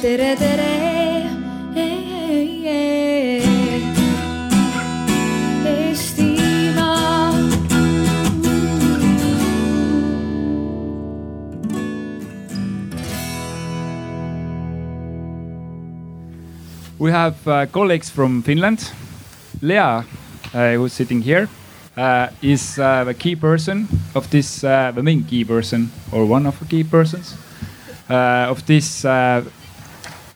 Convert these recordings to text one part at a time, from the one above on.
tere, tere. Eestimaa. We have uh, colleagues from Finland. Lea, uh, who's sitting here, uh, is uh, the key person of this, uh, the main key person, or one of the key persons uh, of this uh,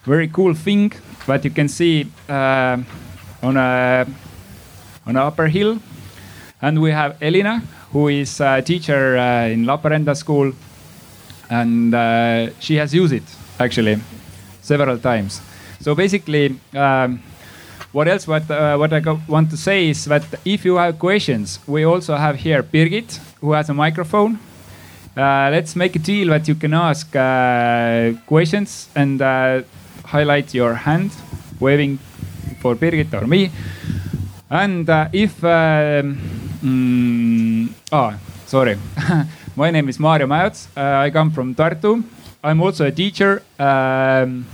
very cool thing that you can see uh, on a on a upper hill. And we have Elina, who is a teacher uh, in Lappeenranta school, and uh, she has used it actually several times. So basically, um, what else? What uh, what I want to say is that if you have questions, we also have here Birgit, who has a microphone. Uh, let's make a deal that you can ask uh, questions and uh, highlight your hand, waving for Birgit or me. And uh, if um, mm, ah sorry, my name is Maarja Mäots. Uh, I come from Tartu. I'm also a teacher, um,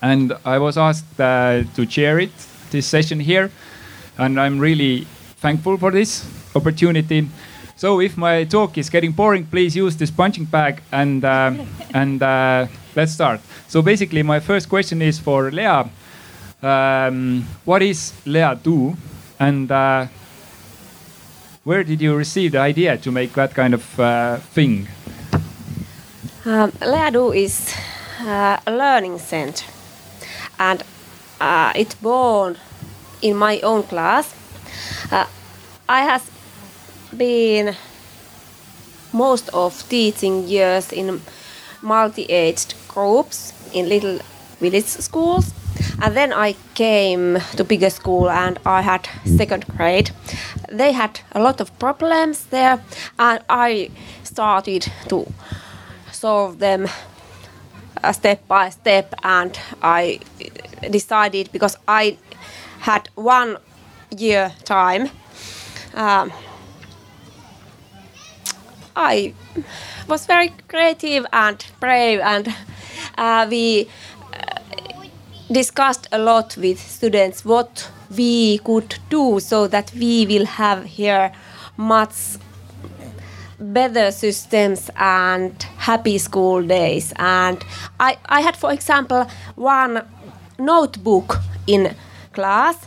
and I was asked uh, to chair it this session here, and I'm really thankful for this opportunity. So if my talk is getting boring, please use this punching bag and uh, and uh, let's start. So basically, my first question is for Lea. Um, what is Leadu, and uh, where did you receive the idea to make that kind of uh, thing? Um, Leadu is uh, a learning center, and uh, it's born in my own class. Uh, I has been most of teaching years in multi-aged groups in little village schools, and then I came to bigger school and I had second grade. They had a lot of problems there, and I started to solve them uh, step by step and i decided because i had one year time um, i was very creative and brave and uh, we uh, discussed a lot with students what we could do so that we will have here much better systems and happy school days. And I, I had for example one notebook in class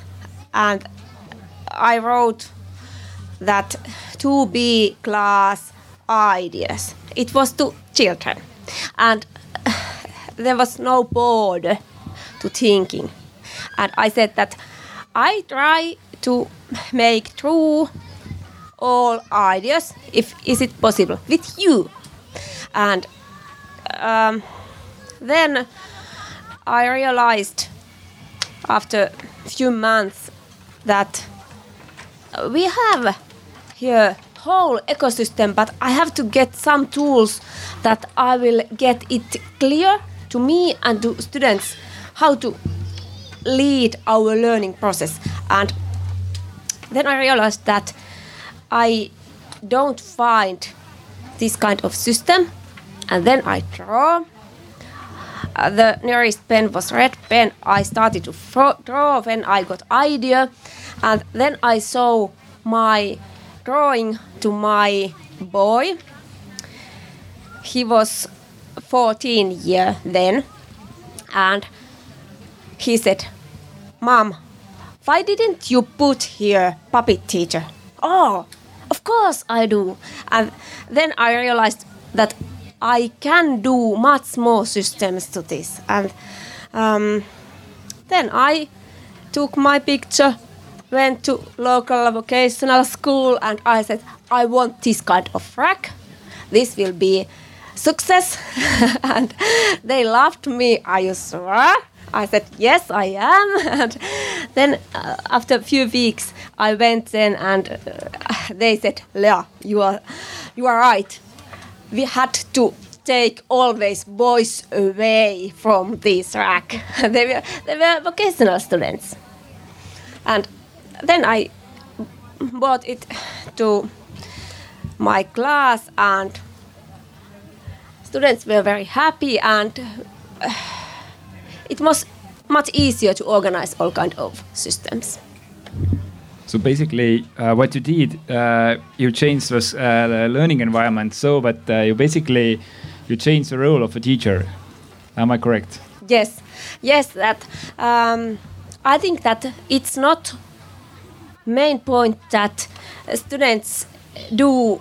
and i wrote that to be class ideas. It was to children. And there was no border to thinking. And i said that i try to make true all ideas if is it possible with you. And um, then i realized after a few months that we have here whole ecosystem but i have to get some tools that i will get it clear to me and to students how to lead our learning process and then i realized that I don't find this kind of system, and then I draw. Uh, the nearest pen was red pen. I started to fro- draw when I got idea, and then I saw my drawing to my boy. He was 14 year then, and he said, "Mom, why didn't you put here puppet teacher?" Oh, of course I do. And then I realized that I can do much more systems to this. And um, then I took my picture, went to local vocational school, and I said, I want this kind of rack. This will be success. and they laughed me. Are you sure? I said, yes, I am. and then uh, after a few weeks, I went then and uh, they said, Lea, you are, you are right. We had to take always boys away from this rack. they, were, they were vocational students. And then I brought it to my class and students were very happy and uh, it was much easier to organize all kind of systems. So basically, uh, what you did, uh, you changed the uh, learning environment so that uh, you basically you changed the role of a teacher. Am I correct? Yes, yes. That um, I think that it's not main point that students do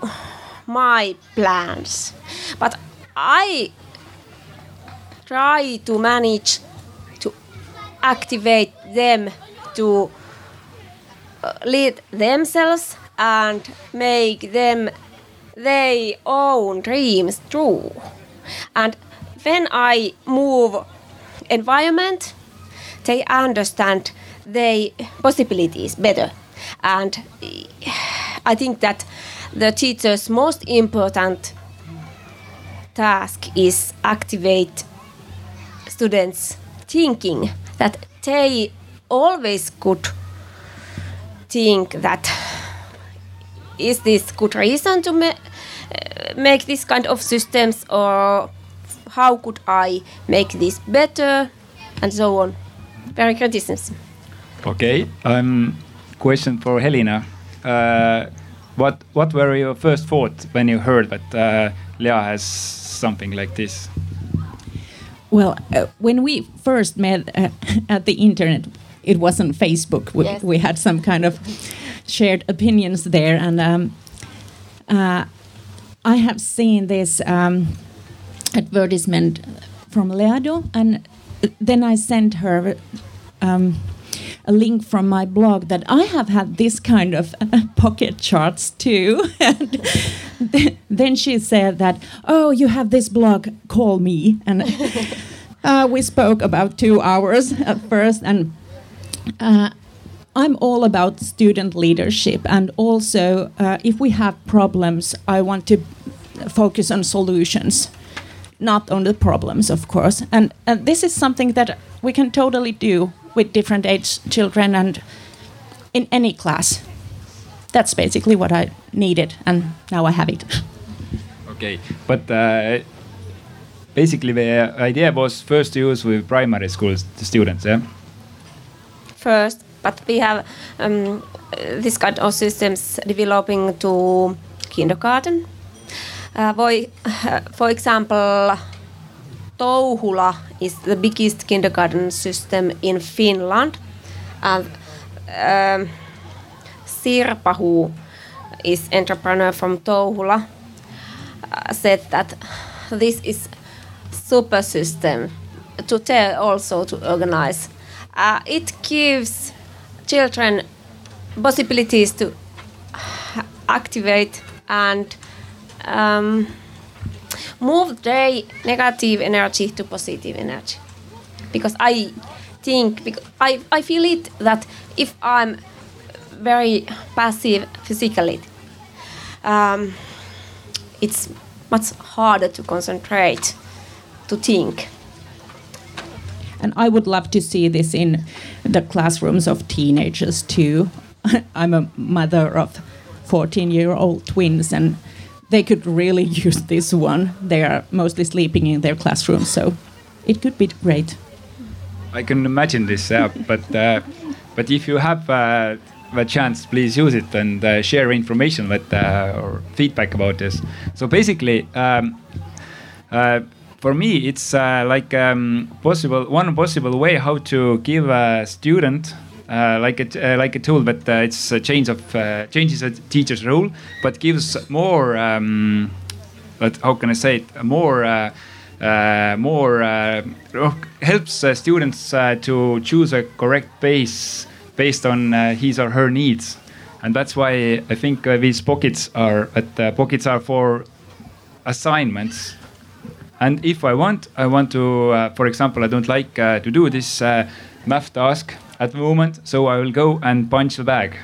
my plans, but I try to manage to activate them to uh, lead themselves and make them their own dreams true. And when I move environment, they understand their possibilities better. And I think that the teacher's most important task is activate students thinking that they always could think that is this good reason to ma- make this kind of systems or how could I make this better and so on. Very criticism. Okay, um, question for Helena. Uh, what what were your first thoughts when you heard that uh, has something like this? Well, uh, when we first met uh, at the internet, it wasn't Facebook. We, Yes. we had some kind of shared opinions there, and um, uh, I have seen this um, advertisement from Leadu, and then I sent her um, a link from my blog that I have had this kind of pocket charts too. and th- then she said that, "Oh, you have this blog. Call me." And uh, we spoke about two hours at first, and uh, I'm all about student leadership, and also uh, if we have problems, I want to focus on solutions, not on the problems, of course. And, and this is something that we can totally do with different age children and in any class. That's basically what I needed, and now I have it. Okay, but uh, basically the idea was first to use with primary school students, yeah. first, but we have um, uh, this kind of systems developing to kindergarten. Uh, voi, for example, Touhula is the biggest kindergarten system in Finland. And um, Sirpa, who is entrepreneur from Touhula, uh, said that this is super system to tell also to organize. Uh, it gives children possibilities to activate and um, move their negative energy to positive energy. Because I think, because I, I feel it that if I'm very passive physically, um, it's much harder to concentrate, to think. And I would love to see this in the classrooms of teenagers too. I'm a mother of 14 year old twins, and they could really use this one. They are mostly sleeping in their classrooms, so it could be great. I can imagine this, uh, but uh, but if you have uh, the chance, please use it and uh, share information with uh, or feedback about this. So basically, um, uh, for me, it's uh, like um, possible one possible way how to give a student. Uh, like a uh, like a tool, but uh, it's a change of uh, changes a teacher's role, but gives more. Um, but how can I say it? More. Uh, more helps students to choose a correct pace based on his or her needs, and that's why I think these pockets are. But pockets are for assignments, and if I want, I want to. Uh, for example, I don't like uh, to do this uh, math task at the moment, so I will go and punch the bag.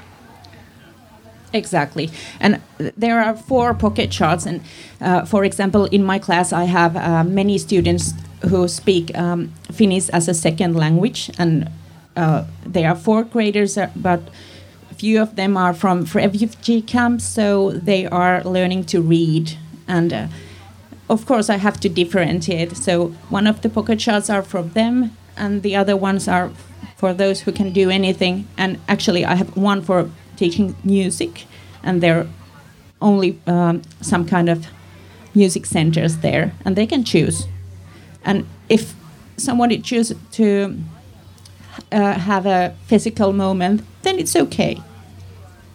Exactly. And there are four pocket charts. And uh, for example, in my class, I have uh, many students who speak um, Finnish as a second language. And uh, they are four graders, uh, but a few of them are from refugee camps. So they are learning to read. And uh, of course, I have to differentiate. So one of the pocket charts are from them. and the other ones are for those who can do anything. And actually, I have one for teaching music, and there are only um, some kind of music centers there, and they can choose. And if somebody chooses to uh, have a physical moment, then it's okay.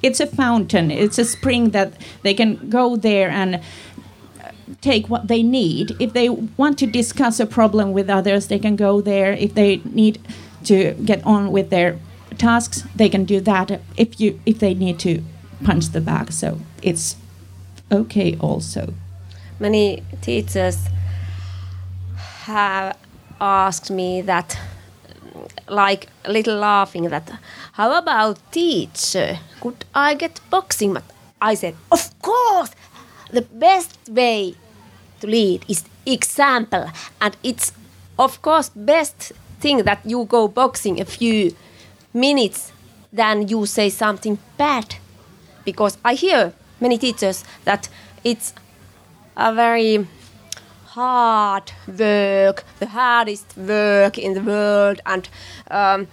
It's a fountain, it's a spring that they can go there and uh, take what they need. If they want to discuss a problem with others, they can go there. If they need to get on with their tasks, they can do that. If you if they need to punch the bag, so it's okay also. Many teachers have asked me that like a little laughing that how about teacher could i get boxing but i said of course the best way to lead is example and it's of course best thing that you go boxing a few minutes than you say something bad. Because i hear many teachers that it's a very hard work, the hardest work in the world, and um,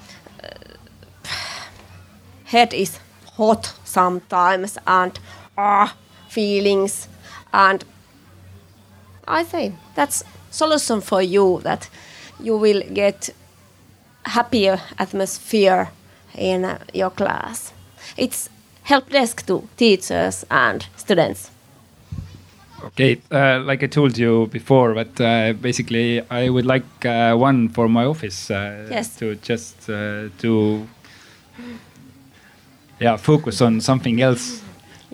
head is hot sometimes, and ah, feelings, and I say that's solution for you that you will get happier atmosphere in uh, your class. It's help desk to teachers and students. Okay, uh, like I told you before, but uh, basically I would like uh, one for my office. Uh, Yes. To just uh, to yeah focus on something else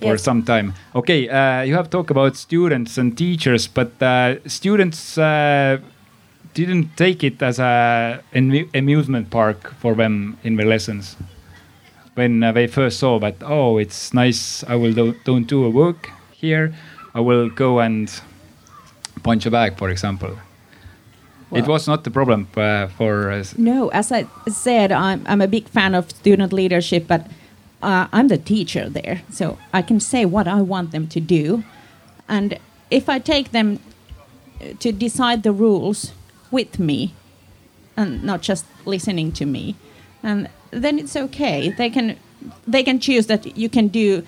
for Yes. some time. Okay, uh, you have talked about students and teachers, but uh, students didn't take it as a an amusement park for them in their lessons. When uh, they first saw that, oh, it's nice. I will do, don't do a work here. I will go and punch a bag, for example. it was not the problem uh, for us. No, as I said, I'm, I'm a big fan of student leadership, but uh, I'm the teacher there, so I can say what I want them to do. And if I take them to decide the rules with me and not just listening to me, and then it's okay. They can they can choose that you can do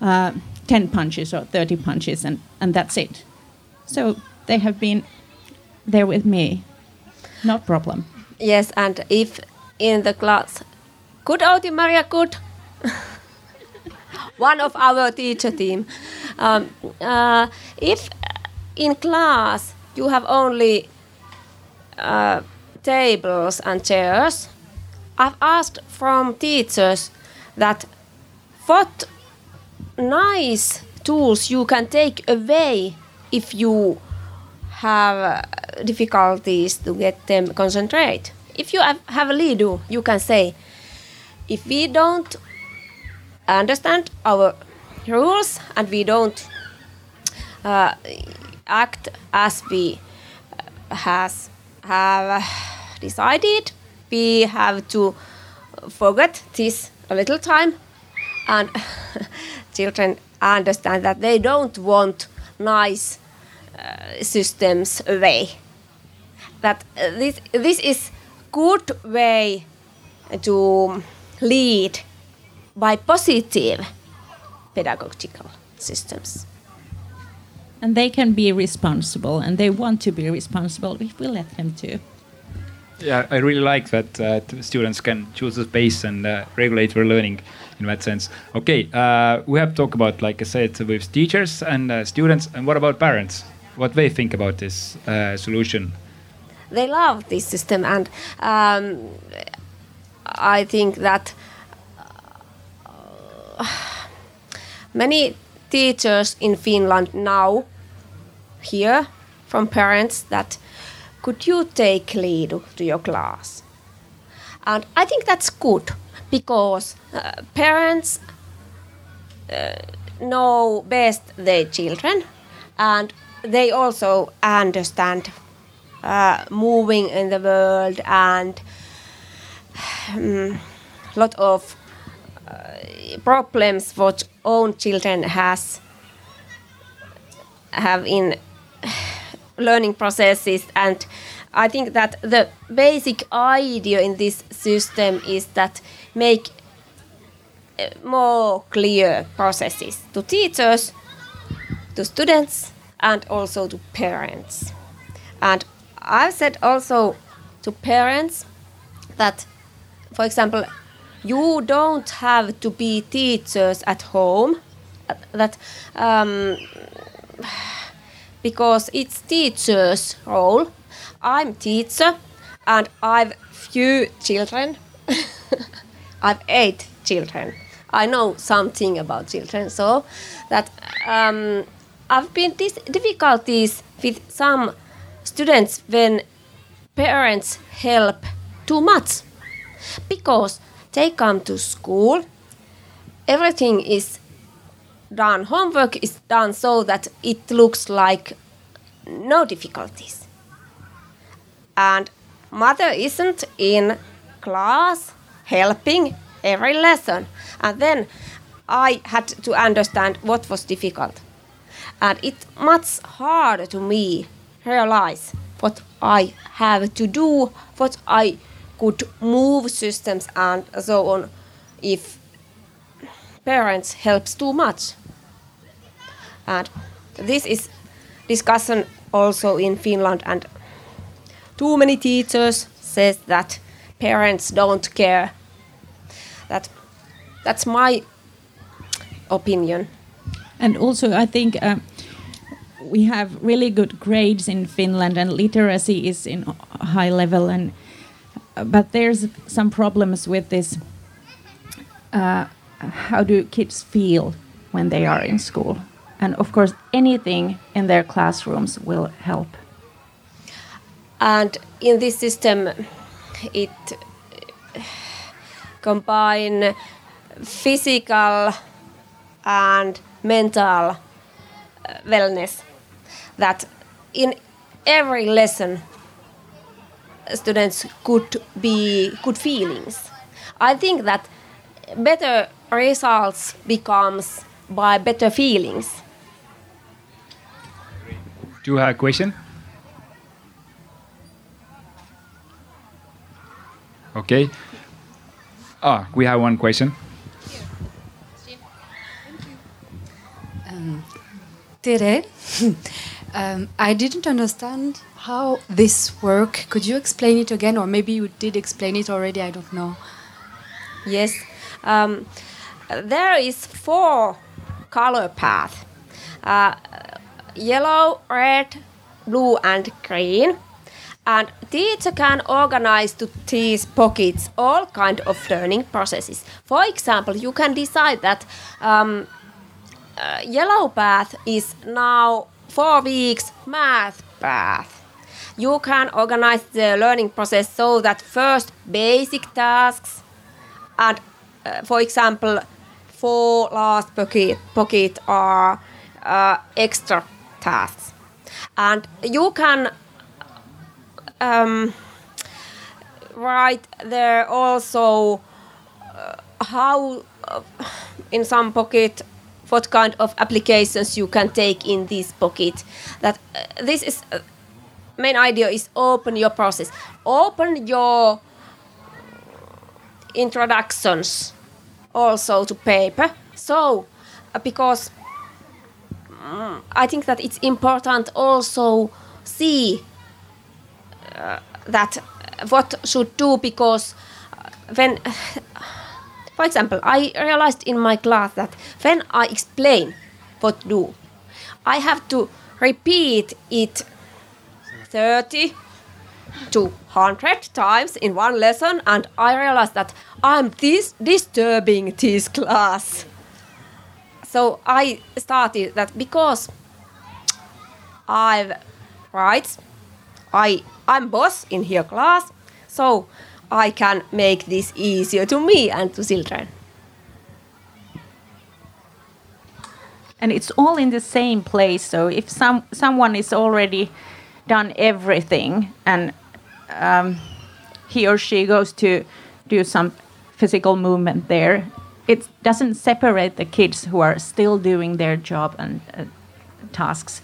uh, ten punches or thirty punches, and, and that's it. So they have been there with me, no problem. Yes, and if in the class, good Outi Maria, good. One of our teacher team. Um, uh, if in class you have only uh, tables and chairs, I've asked from teachers that what nice tools you can take away if you have uh, difficulties to get them concentrate. If you have, have a leader, you can say, if we don't understand our rules and we don't uh, act as we uh, has have decided, we have to forget this a little time and children understand that they don't want nice uh, systems away. That uh, this this is good way to lead by positive pedagogical systems. And they can be responsible, and they want to be responsible if we let them to. Yeah, I really like that uh, students can choose a space and uh, regulate their learning in that sense. Okay, uh, we have talked about, like I said, with teachers and uh, students, and what about parents? What they think about this uh, solution? They love this system, and um, I think that uh, many teachers in Finland now hear from parents that could you take lead to your class? And I think that's good because uh, parents uh, know best their children and they also understand uh, moving in the world and um, lot of problems what own children has have in learning processes and I think that the basic idea in this system is that make uh, more clear processes to teachers, to students, and also to parents. And I've said also to parents that, for example, you don't have to be teachers at home. That um, because it's teacher's role. I'm teacher, and I've few children. I've eight children. I know something about children, so that um, I've been these difficulties with some students when parents help too much because they come to school everything is done homework is done so that it looks like no difficulties. And mother isn't in class helping every lesson. And then i had to understand what was difficult. And it's much harder to me realize what i have to do what i could move systems and so on if parents helps too much and this is discussion also in finland and too many teachers says that parents don't care that that's my opinion And also, I think uh, we have really good grades in Finland, and literacy is in high level. And but there's some problems with this. Uh, how do kids feel when they are in school? And of course, anything in their classrooms will help. and in this system it combine physical and mental uh, wellness that in every lesson students could be good feelings i think that better results becomes by better feelings Do you have a question? Okay. Ah, we have one question. Tere, um, I didn't understand how this work. Could you explain it again, or maybe you did explain it already? I don't know. Yes. Um, there is four color path. Uh, yellow, red, blue and green. And teacher can organize to these pockets all kind of learning processes. For example, you can decide that um, uh, yellow path is now four weeks math path. You can organize the learning process so that first basic tasks and uh, for example four last pocket, pocket are uh, extra tasks. And you can um, write there also uh, how uh, in some pocket what kind of applications you can take in this pocket. That uh, this is uh, main idea is open your process. Open your introductions also to paper. So uh, because mm, i think that it's important also see uh, that what should do because uh, when for example i realized in my class that when i explain what do i have to repeat it 30 to 100 times in one lesson and i realized that i'm this disturbing this class. So i started that because i've right i i'm boss in here class so i can make this easier to me and to children. And it's all in the same place so if some someone is already done everything and um, he or she goes to do some physical movement there. It doesn't separate the kids who are still doing their job and uh, tasks.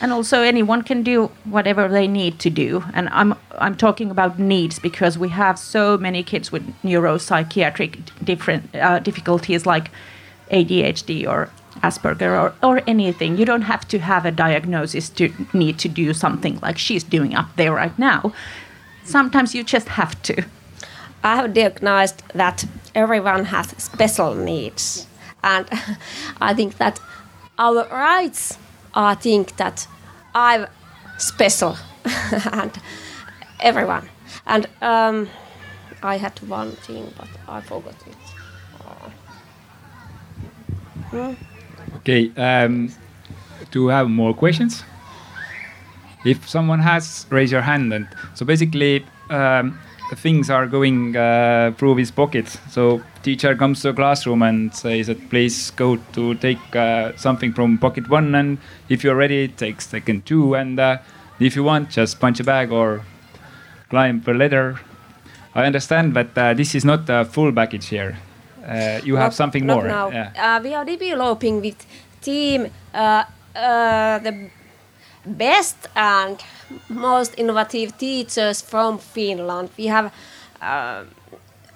And also anyone can do whatever they need to do. And i'm i'm talking about needs because we have so many kids with neuropsychiatric different uh, difficulties like adhd or asperger or, or anything. You don't have to have a diagnosis to need to do something like she's doing up there right now. Sometimes you just have to. I have diagnosed that everyone has special needs, and I think that our rights are think that I'm special, and everyone. And um, I had one thing, but I forgot it. Okay. Um, do you have more questions? If someone has, raise your hand. And so basically, um, things are going uh, through his pocket. So teacher comes to a classroom and says that please go to take uh, something from pocket one, and if you're ready, take second two, and uh, if you want, just punch a bag or climb the ladder. I understand, but uh, this is not a full package here. Uh, you have Not- something not more. Now. Yeah. Uh, we are developing with team uh, uh, the best and most innovative teachers from Finland. We have uh,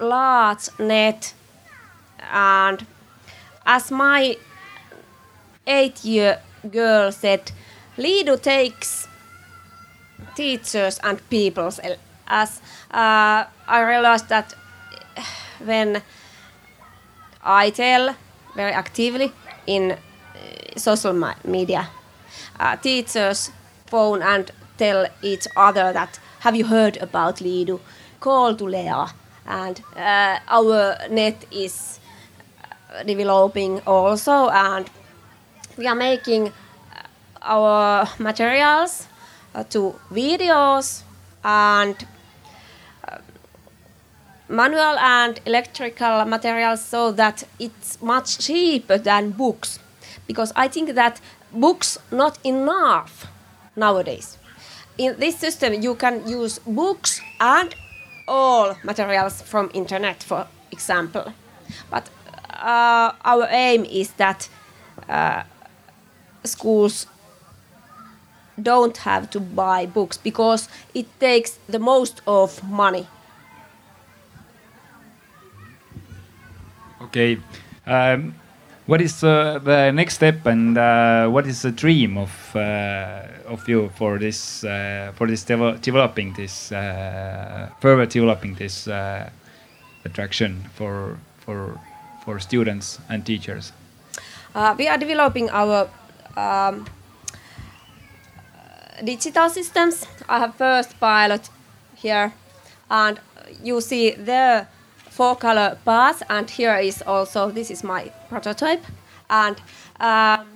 large net, and as my eight-year girl said, Leadu takes teachers and people. As uh, I realized that when I tell very actively in uh, social media. Uh, teachers phone and tell each other that have you heard about Leadu? Call to Lea. And uh, our net is uh, developing also, and we are making uh, our materials to videos and manual and electrical materials so that it's much cheaper than books. Because i think that books not enough nowadays. In this system you can use books and all materials from internet for example. But uh, our aim is that uh, schools don't have to buy books because it takes the most of money Okay. Um, what is uh, the next step, and uh, what is the dream of uh, of you for this uh, for this devel- developing this uh, further developing this attraction for for for students and teachers? We are developing our um, digital systems. I have first pilot here, and you see the four color bars and here is also this is my prototype, and um,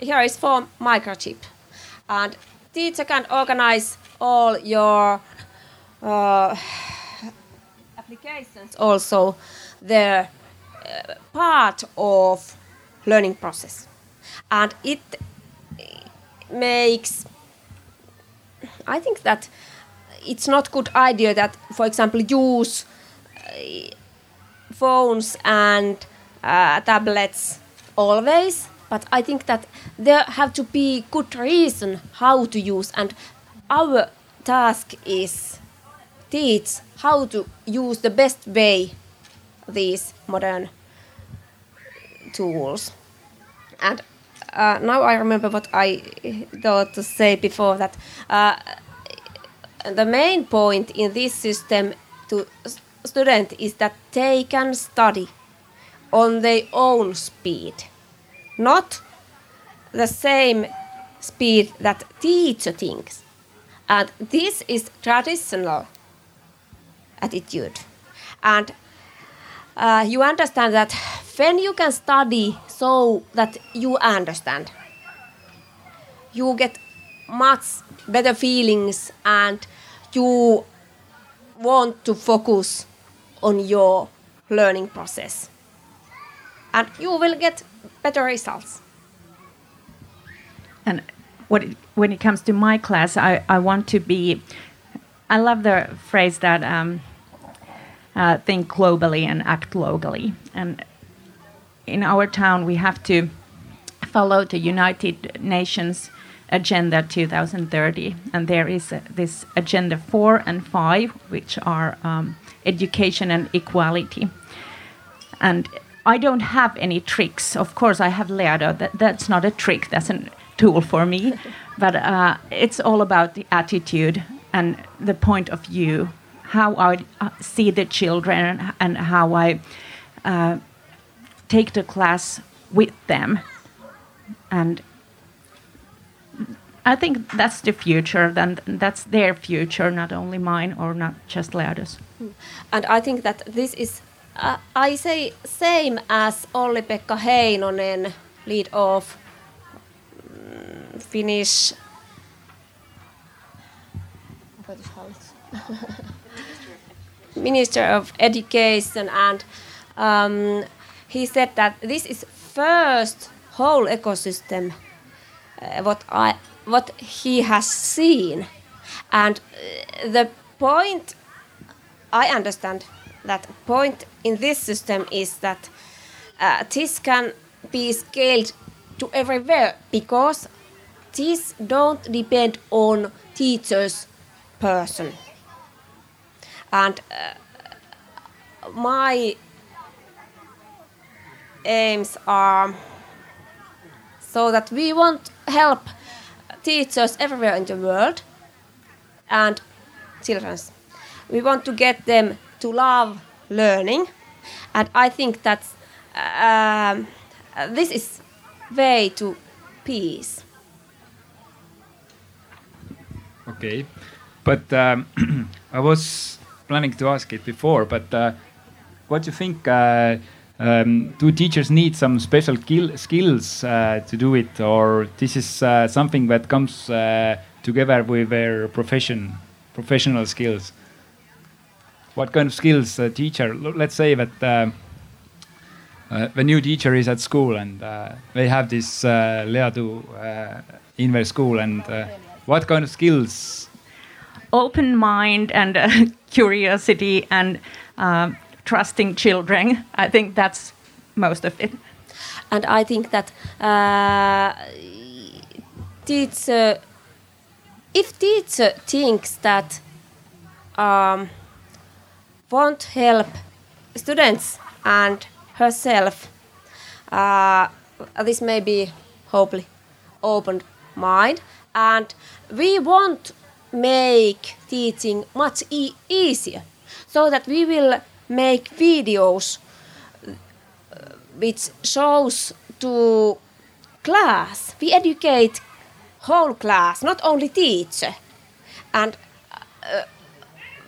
here is for microchip, and teacher can organize all your uh, applications also the uh, part of learning process. And it makes i think that it's not good idea that for example use uh, phones and uh, tablets always but i think that there have to be good reason how to use and our task is teach how to use the best way these modern tools. And uh, now I remember what I thought to say before that uh, the main point in this system to student is that they can study on their own speed, not the same speed that teacher thinks. And this is traditional attitude. And uh, you understand that when you can study so that you understand, you get much better feelings and you want to focus on your learning process. And you will get better results. And what it, when it comes to my class, I, I want to be. I love the phrase that um, uh, think globally and act locally. And in our town, we have to follow the United Nations Agenda 2030, and there is uh, this Agenda 4 and 5, which are um, education and equality. And I don't have any tricks. Of course, I have Leadu. That, that's not a trick, that's a tool for me. but uh, it's all about the attitude and the point of view, how I uh, see the children and how I uh, take the class with them. And I think that's the future, then that's their future, not only mine or not just Leadu's. And I think that this is, uh, I say, same as Olli-Pekka Heinonen, lead of mm, Finnish Minister of Education, and um, he said that this is first whole ecosystem uh, what I what he has seen, and uh, the point I understand that point in this system is that uh, this can be scaled to everywhere because this don't depend on teachers person. And uh, my aims are so that we want help teachers everywhere in the world and children. We want to get them to love learning, and I think that um, this is way to peace. Okay, but um, I was planning to ask it before, but uh, what do you think? Uh, um, do teachers need some special skills uh, to do it, or this is uh, something that comes uh, together with their profession, professional skills? What kind of skills a teacher? Let's say that uh, uh, the new teacher is at school and uh, they have this uh, Leadu in their school, and what kind of skills? Open mind and curiosity and trusting children. I think that's most of it. And I think that uh, teacher, if teacher thinks that um, won't help students and herself, uh, this may be hopefully open mind, and we won't make teaching much e easier, so that we will make videos which shows to class. We educate whole class, not only teacher. And uh,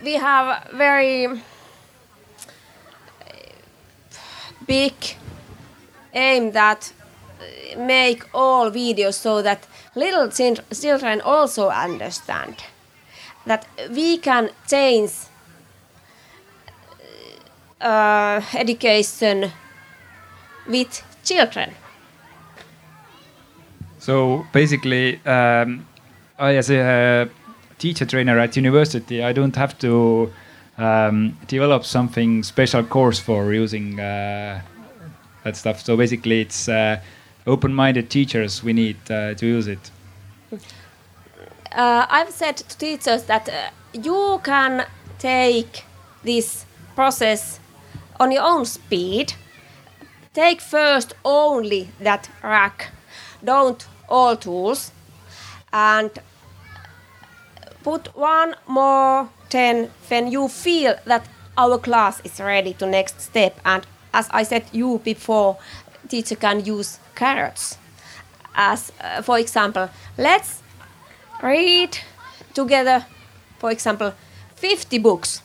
we have very big aim that make all videos so that little children also understand that we can change uh, education with children. So basically, um, I as a teacher trainer at university, I don't have to um, develop something special course for using uh, that stuff. So basically, it's uh, open-minded teachers we need uh, to use it. Uh, I've said to teachers that uh, you can take this process on your own speed. Take first only that rack, don't all tools, and put one more 10 when you feel that our class is ready to next step. And as I said you before, teacher can use carrots. As uh, for example, let's read together, for example, 50 books.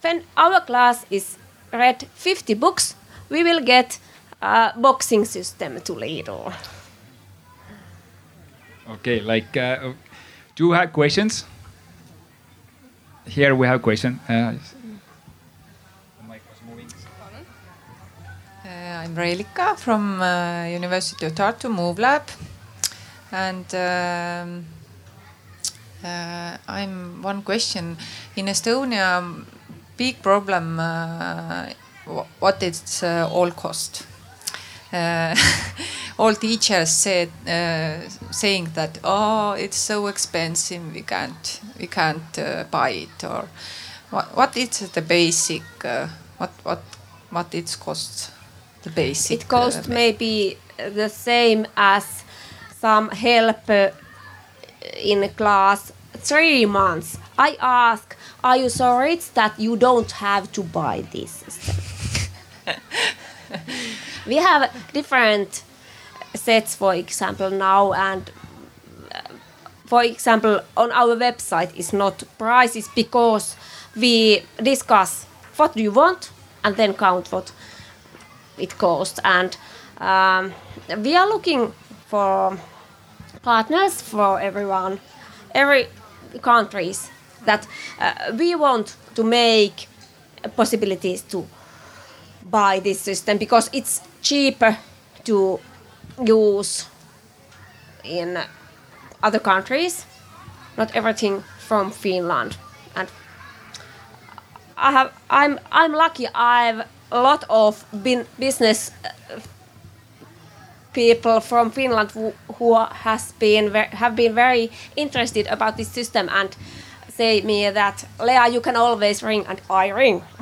When our class is read 50 books, we will get a boxing system to Leadu. Okay, like, uh, do you have questions? Here we have a question. Uh, uh, I'm Reilika from uh, University of Tartu Move Lab, and um, uh, I'm one question. In Estonia, big problem uh, what it's uh, all cost. Uh, all teachers said uh, saying that oh it's so expensive we can't we can't uh, buy it or what what is the basic uh, what what what it costs the basic It costs uh, maybe the same as some help in class three months. I ask, are you so rich that you don't have to buy this we have different sets, for example, now, and uh, for example, on our website is not prices because we discuss what do you want and then count what it costs. And um, we are looking for partners for everyone, every countries that uh, we want to make possibilities to buy this system because it's cheaper to use in other countries not everything from finland. And i have i'm i'm lucky. I've a lot of business uh, people from finland who, who has been have been very interested about this system and say me that lea you can always ring and i ring.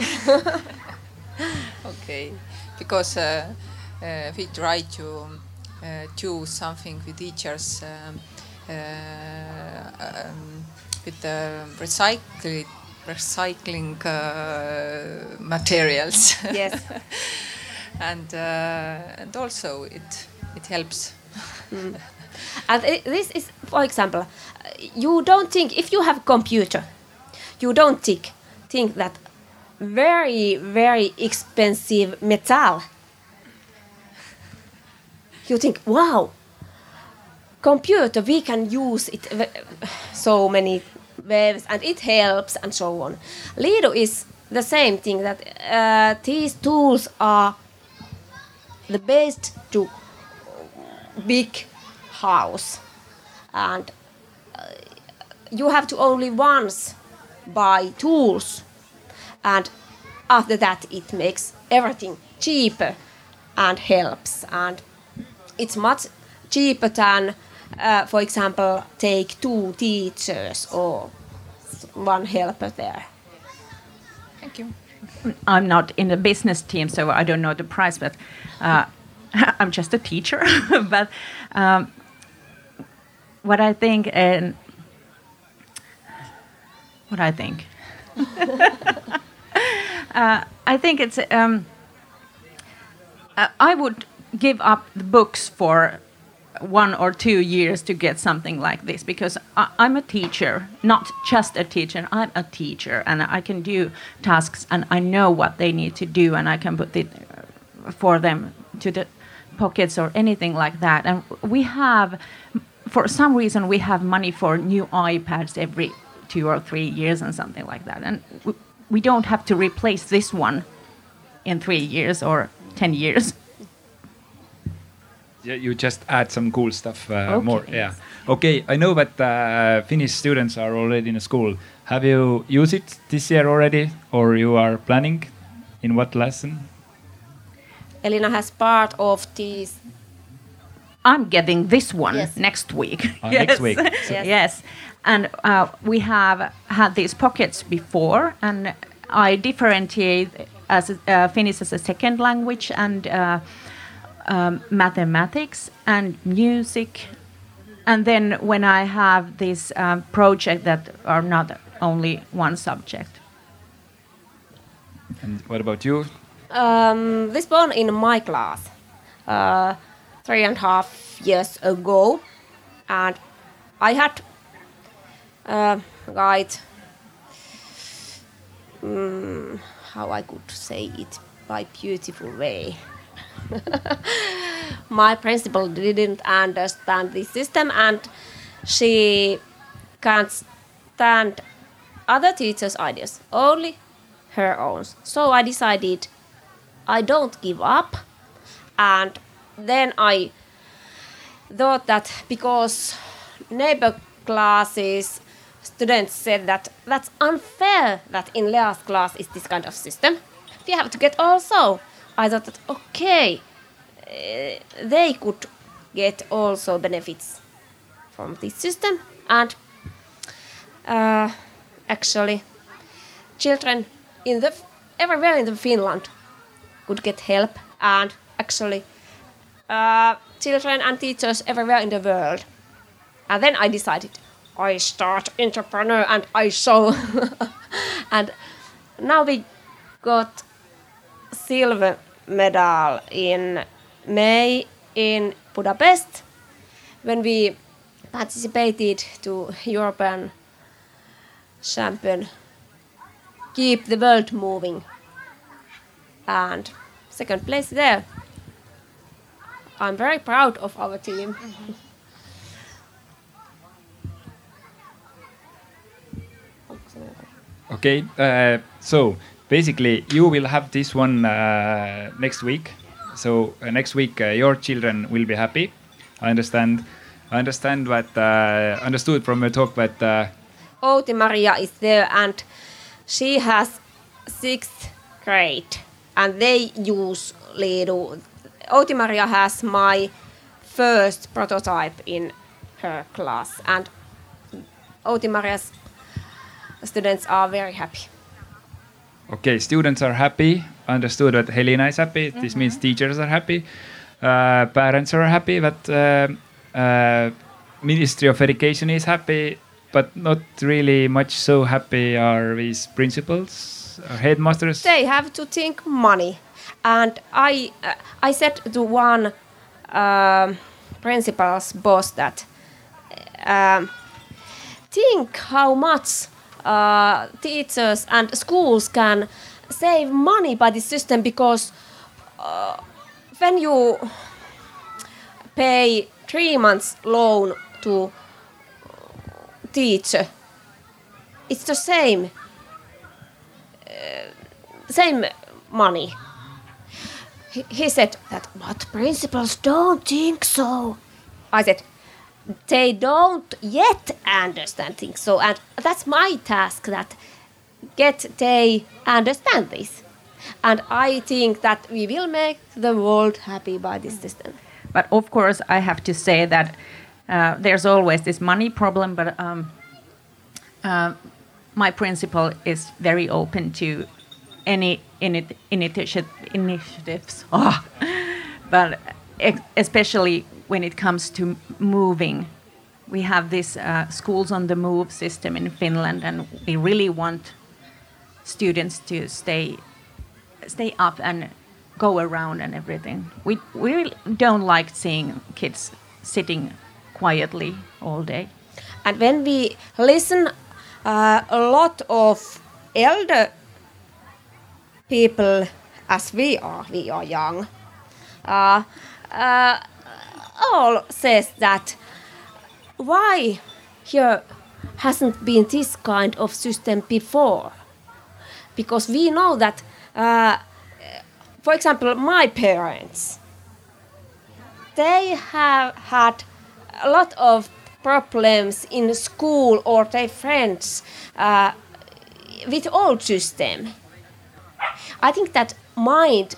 Okay, because uh, uh, we try to uh, choose something with teachers um, uh, um, with the recycling recycling uh, materials. yes. And uh, and also it it helps. And i- this is, for example, you don't think if you have a computer, you don't think think that very very expensive metal. You think, wow, computer we can use it so many waves and it helps and so on. Leadu is the same thing that uh, these tools are the best to big house. And uh, you have to only once buy tools. And after that it makes everything cheaper and helps. And it's much cheaper than uh, for example take two teachers or one helper there. Thank you. I'm not in the business team, so I don't know the price, but uh, I'm just a teacher. but um, what I think, and what I think, uh, I think it's. Um, I would give up the books for one or two years to get something like this because I, I'm a teacher, not just a teacher. I'm a teacher, and I can do tasks, and I know what they need to do, and I can put it uh, for them to the pockets or anything like that. And we have, for some reason, we have money for new iPads every two or three years and something like that, and we, we don't have to replace this one in three years or ten years. Yeah, you just add some cool stuff uh, Okay. more. Yeah. Okay, I know that uh, Finnish students are already in school. Have you used it this year already, or you are planning? In what lesson? Elina has part of these I'm getting this one Yes. next week. Ah, next week. Yes. yes. And uh, we have had these pockets before, and I differentiate as a, uh, Finnish as a second language and uh, um, mathematics and music. And then when I have this um, project that are not only one subject. And what about you? Um, this born in my class uh, three and a half years ago, and I had uh, guide. Mm, how I could say it by beautiful way. my principal didn't understand the system, and she can't stand other teachers' ideas, only her own. So I decided I don't give up. And then I thought that because neighbor classes students said that that's unfair that in Lea's class is this kind of system. We have to get also. I thought that okay, eh, they could get also benefits from this system and uh, actually children in the everywhere in the Finland could get help and actually uh, children and teachers everywhere in the world. And then I decided I start entrepreneur and I show and now we got silver medal in May in Budapest when we participated to European champion keep the world moving and second place there i'm very proud of our team Okay, uh, so basically you will have this one uh, next week. So uh, next week uh, your children will be happy. I understand. I understand what uh, understood from your talk, but uh, Outi Maria is there and she has sixth grade and they use Leadu. Outi Maria has my first prototype in her class and Outi Maria's students are very happy. okay, students are happy. Understood that Helena is happy. This means teachers are happy. Uh, parents are happy. But uh, uh, Ministry of Education is happy, but not really much so happy are these principals or headmasters. they have to think money and i uh, i said to one um, principal's boss that um, think how much uh, teachers and schools can save money by this system because uh, when you pay three months loan to teacher it's the same same money. He, said that, but principals don't think so. I said, they don't yet understand things so, and that's my task that get they understand this. And I think that we will make the world happy by this system. But of course, I have to say that uh, there's always this money problem. But um, uh, my principal is very open to any ini- initiative, initiatives. Oh. But especially when it comes to moving, we have this uh, schools on the move system in Finland, and we really want students to stay stay up and go around and everything. We we don't like seeing kids sitting quietly all day. And when we listen uh, a lot of elder people, as we are, we are young, uh, uh, all says that why here hasn't been this kind of system before? Because we know that, uh, for example, my parents, they have had a lot of problems in school or their friends uh, with old system. I think that mind,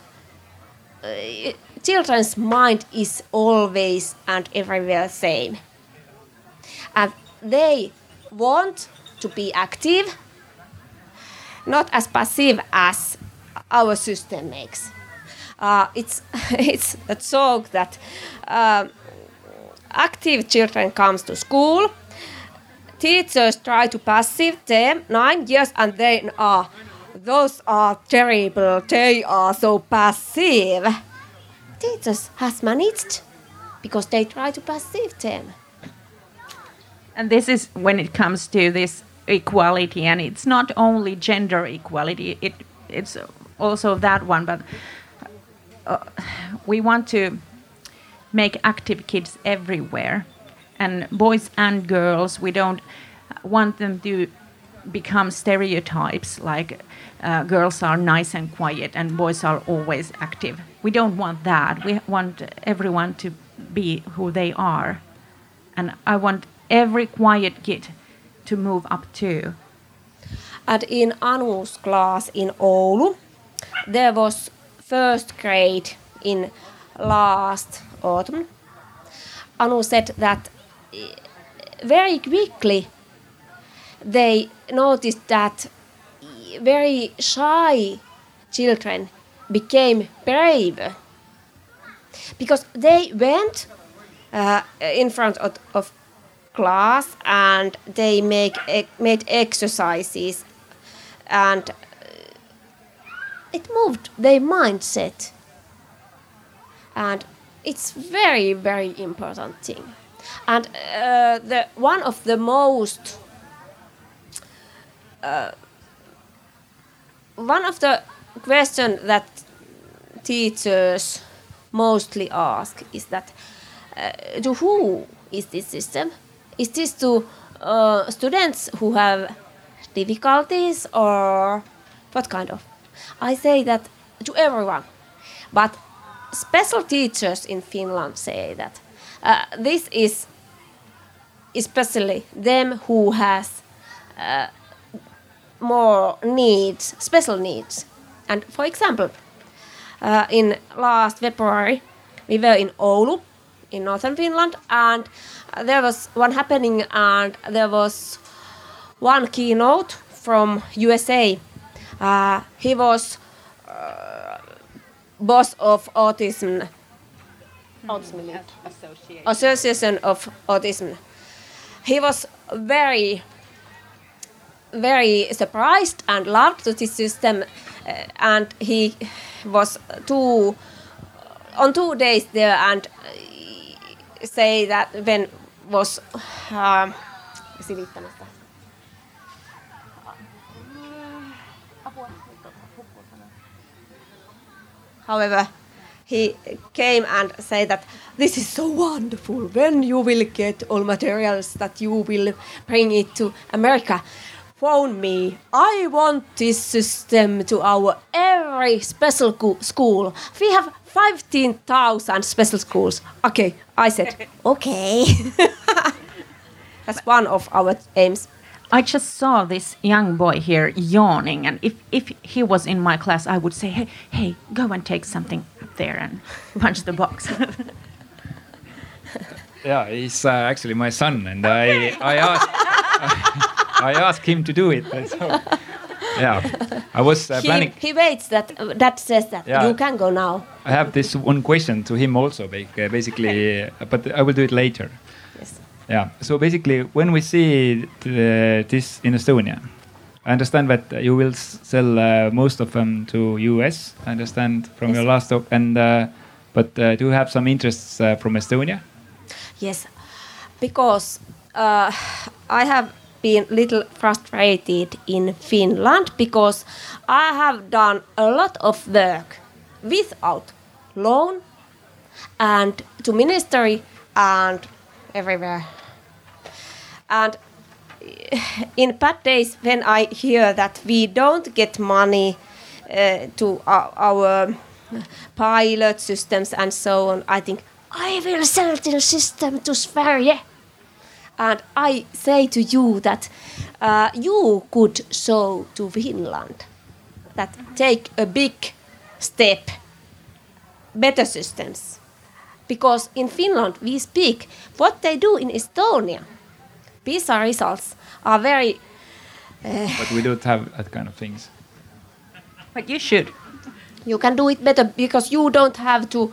uh, children's mind is always and everywhere same, and they want to be active, not as passive as our system makes. Uh, it's it's a joke that. um active children comes to school. Teachers try to passive them. Nine years and they are those are terrible. They are so passive. Teachers has managed because they try to passive them. And this is when it comes to this equality, and it's not only gender equality; it it's also that one. But uh, we want to make active kids everywhere, and boys and girls. We don't want them to become stereotypes like uh, girls are nice and quiet and boys are always active. We don't want that. We want everyone to be who they are. And I want every quiet kid to move up too. and in Anu's class in Oulu, there was first grade in last autumn, Anu said that eh, very quickly they noticed that very shy children became brave. Because they went uh, in front of, of class and they make made exercises and it moved their mindset. And it's very very important thing. And uh, the one of the most uh, one of the question that teachers mostly ask is that uh, to who is this system? Is this to uh, students who have difficulties or what kind of? I say that to everyone. But special teachers in finland say that uh, this is especially them who has uh, more needs special needs. And for example uh, in last february we were in oulu in northern finland and there was one happening and there was one keynote from usa uh, he was uh, boss of autism. Autism. Association of autism. He was very very surprised and loved this system uh, and he was two on two days there and uh, say that when was uh, silittämässä. However, he came and said that this is so wonderful. When you will get all materials that you will bring it to America, phone me. I want this system to our every special school. We have 15,000 special schools. Okay, I said, okay. That's one of our aims. I just saw this young boy here yawning, and if, if he was in my class, I would say, hey, hey, go and take something up there and punch the box. Yeah, he's uh, actually my son, and I I asked I asked him to do it. and So, yeah, I was uh, He, planning. he waits that that says that Yeah. you can go now. I have this one question to him also, uh, basically, uh, but I will do it later. Yeah. So basically, when we see the, this in Estonia, I understand that you will sell uh, most of them to US. I understand from Yes. your last talk, and uh, but uh, do you have some interests uh, from Estonia? Yes, because uh, I have been a little frustrated in Finland because I have done a lot of work without loan and to ministry and everywhere. And in bad days when I hear that we don't get money uh, to our, our pilot systems and so on, I think I will sell the system to Sverige. And I say to you that uh, you could show to Finland that take a big step, better systems. Because in Finland we speak what they do in Estonia. PISA results are very But we don't have that kind of things. but you should. you can do it better because you don't have to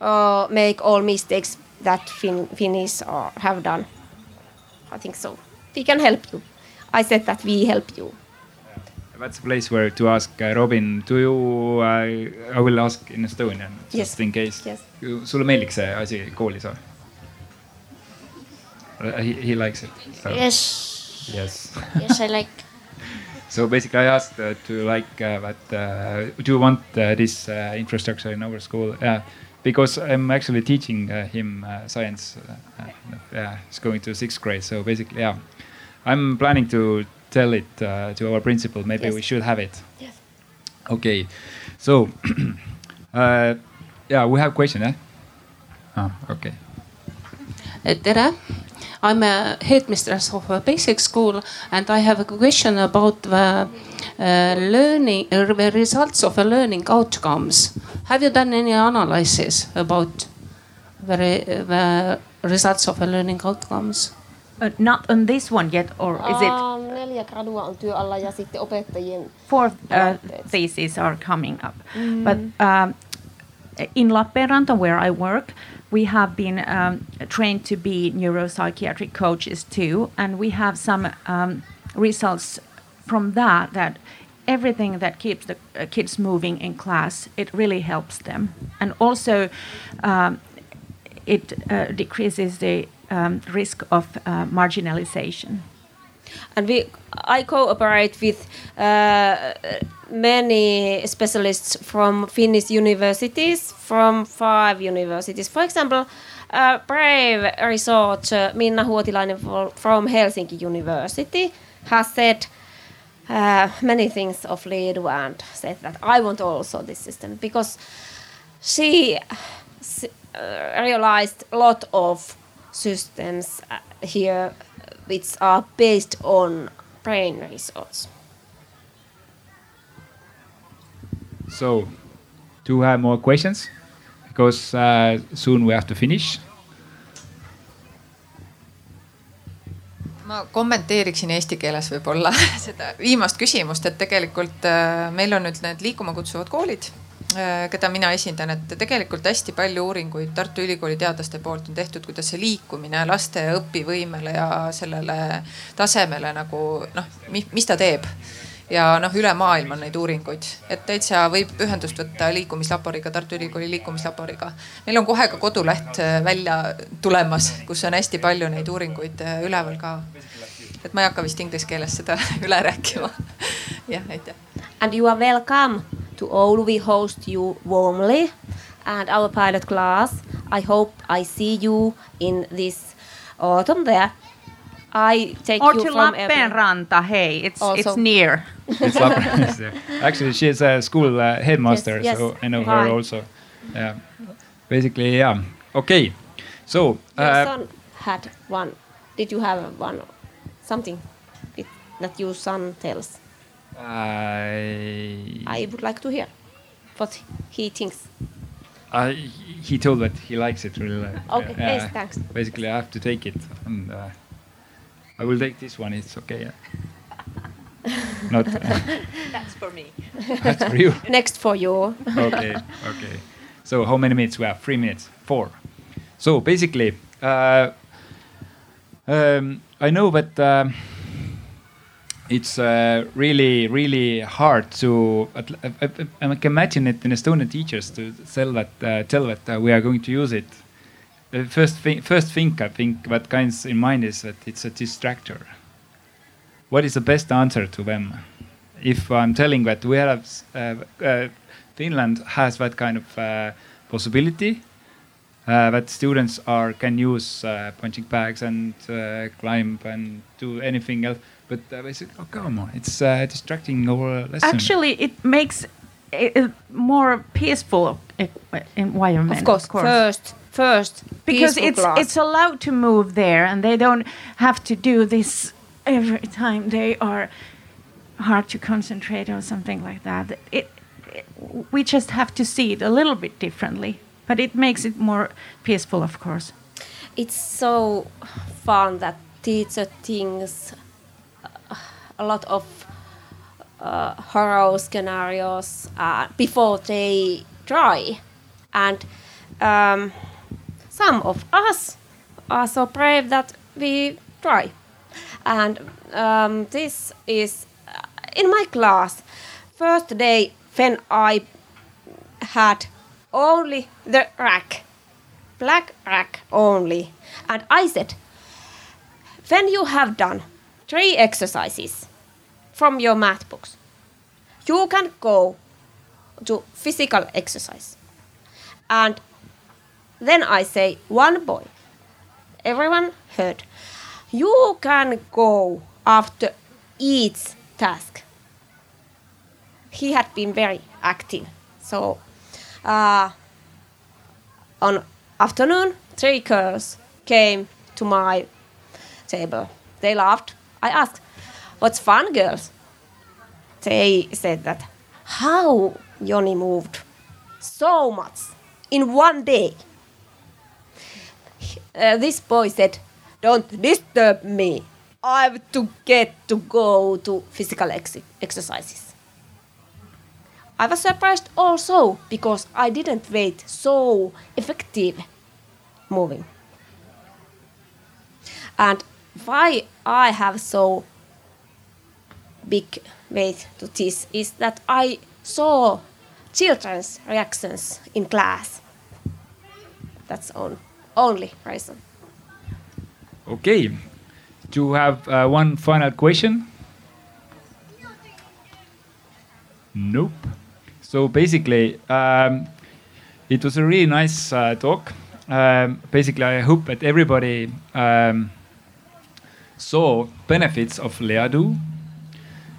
uh, make all mistakes that fin- Finnish uh, have done. I think so. We can help you. I said that we help you. That's a place where to ask uh, Robin. Do you? Uh, I will ask in Estonian just Yes. in case. Yes. sulle meeldiks see asi koolis või? He, he likes it. So. Yes. Yes. Yes, I like. So basically, I asked uh, to like uh, that. Uh, do you want uh, this uh, infrastructure in our school? Yeah, because I'm actually teaching uh, him uh, science. Uh, uh, yeah, he's going to sixth grade. So basically, yeah, I'm planning to tell it uh, to our principal. Maybe Yes. we should have it. Yes. Okay, so uh, yeah, we have a question, eh? Ah, okay. Uh, Tere. I'm a headmistress of a basic school and I have a question about the uh, learning, uh, the results of the learning outcomes. Have you done any analysis about the, the results of the learning outcomes? Uh, not on this one yet, or is it Um, neljä gradua on työ ja sitten opettajien fourth uh, theses are coming up? But um, in Lappeenranta, where I work, we have been um, trained to be neuropsychiatric coaches too, and we have some um, results from that. That everything that keeps the uh, kids moving in class, it really helps them, and also um, it uh, decreases the um, risk of uh, marginalization. and we I cooperate with uh, many specialists from Finnish universities, from five universities. For example, uh, Brave researcher Minna Huotilainen from Helsinki University has said uh, many things of Leadu and said that I want also this system because she uh, realized a lot of systems uh, here which are based on brain research. So, do you have more questions? Because uh, soon we have to finish. ma kommenteeriksin eesti keeles võib-olla seda viimast küsimust, et tegelikult äh, meil on nüüd need liikuma kutsuvad koolid, keda mina esindan, et tegelikult hästi palju uuringuid Tartu Ülikooli teadlaste poolt on tehtud, kuidas see liikumine laste õpivõimele ja sellele tasemele nagu noh, mis ta teeb ja noh, üle maailma on neid uuringuid, et täitsa võib ühendust võtta liikumislaboriga, Tartu Ülikooli liikumislaboriga. meil on kohe ka koduleht äh, välja tulemas, kus on hästi palju neid uuringuid äh, üleval ka. et ma ei hakka vist inglise keeles seda üle rääkima. jah, aitäh. And you are welcome to Oulu. We host you warmly and our pilot class. I hope I see you in this autumn there. I take Or you to from every- Lappeenranta, hey, it's it's near. It's up- so, Actually, she's a school uh, headmaster, Yes, yes. so I know her also. Yeah, basically, yeah. Okay, so Your uh, son had one. Did you have one something it, that your son tells? I, I would like to hear what he thinks. I, he told that he likes it really. uh, Okay, yeah. yes, thanks. Basically, I have to take it, and uh, I will take this one. It's okay. Yeah. Not. That's for me. that's for you. Next for you. okay, okay. So how many minutes we have? Three minutes. Four. So basically, uh, um, I know that um it's uh, really, really hard to. I, I, I can imagine it in Estonian teachers to tell that, uh, tell that uh, we are going to use it. The first thing, first thing I think that comes in mind is that it's a distractor. What is the best answer to them? If I'm telling that we have uh, uh, Finland has that kind of uh, possibility that students are can use punching bags and climb and do anything else. But uh, they said, "Oh, come on, it's uh, distracting our lesson." Actually, it makes a, a more peaceful e- environment. Of course, course. first, first, because it's class. it's allowed to move there, and they don't have to do this every time they are hard to concentrate or something like that. It, it we just have to see it a little bit differently, but it makes it more peaceful, of course. it's so fun that teacher thinks uh, a lot of uh, horror scenarios uh, before they try and um, some of us are so brave that we try and um, this is uh, in my class first day when i had only the rack black rack only. And I said, when you have done three exercises from your math books, you can go to physical exercise. And then I say, one boy, everyone heard, you can go after each task. He had been very active. So, uh, on afternoon, three girls came to my table. They laughed. I asked, "What's fun, girls?" They said that, "How Joni moved so much in one day." uh, this boy said, "Don't disturb me. I've to get to go to physical ex- exercises." I was surprised also because I didn't wait so effective moving. And why I have so big weight to this is that I saw children's reactions in class. That's on, only reason. Okay. Do you have uh, one final question? Nope. So basically, um, it was a really nice uh, talk. Um, basically, I hope that everybody um, saw benefits of Leadu.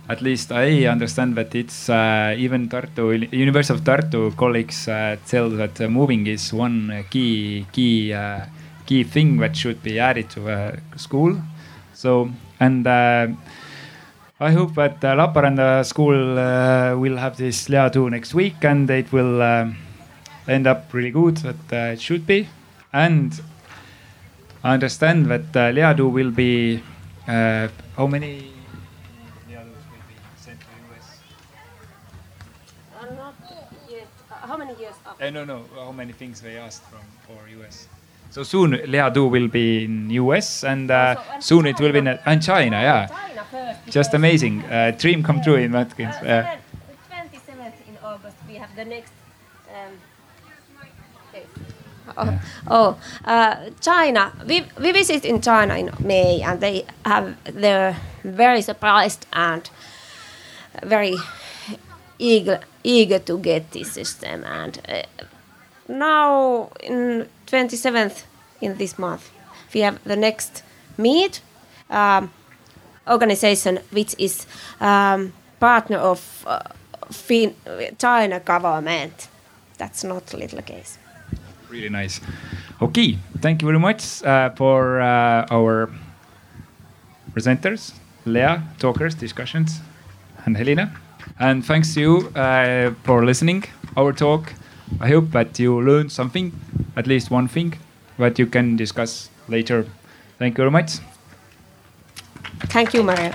At least I understand that it's uh, even Tartu University of Tartu colleagues uh, tell that uh, moving is one uh, key key uh, key thing that should be added to a school. So and uh, I hope that uh, Laparanda school will have this Leadu next week and it will end up really good that it should be. And I understand that uh, Leadu will be how many many don't Uh, no, no. How many things they asked from for US? So soon Leadu will be in US and uh, Also, and soon it will be in China. and China. Yeah, China first. just amazing. Uh, dream come true in Watkins. Uh, Uh, 27th in August, we have the next. Um, yes. Oh, oh uh, China. We, we visit in China in May, and they have they're very surprised and very eager eager to get this system. And uh, now in 27th in this month, we have the next meet. Um, organization which is um, partner of uh, fin- China government. That's not little case. really nice. Okay, thank you very much uh, for uh, our presenters, Lea, talkers, discussions, and Helena. And thanks to you uh, for listening our talk. I hope that you learned something, at least one thing, that you can discuss later. Thank you very much. Thank you, Maria.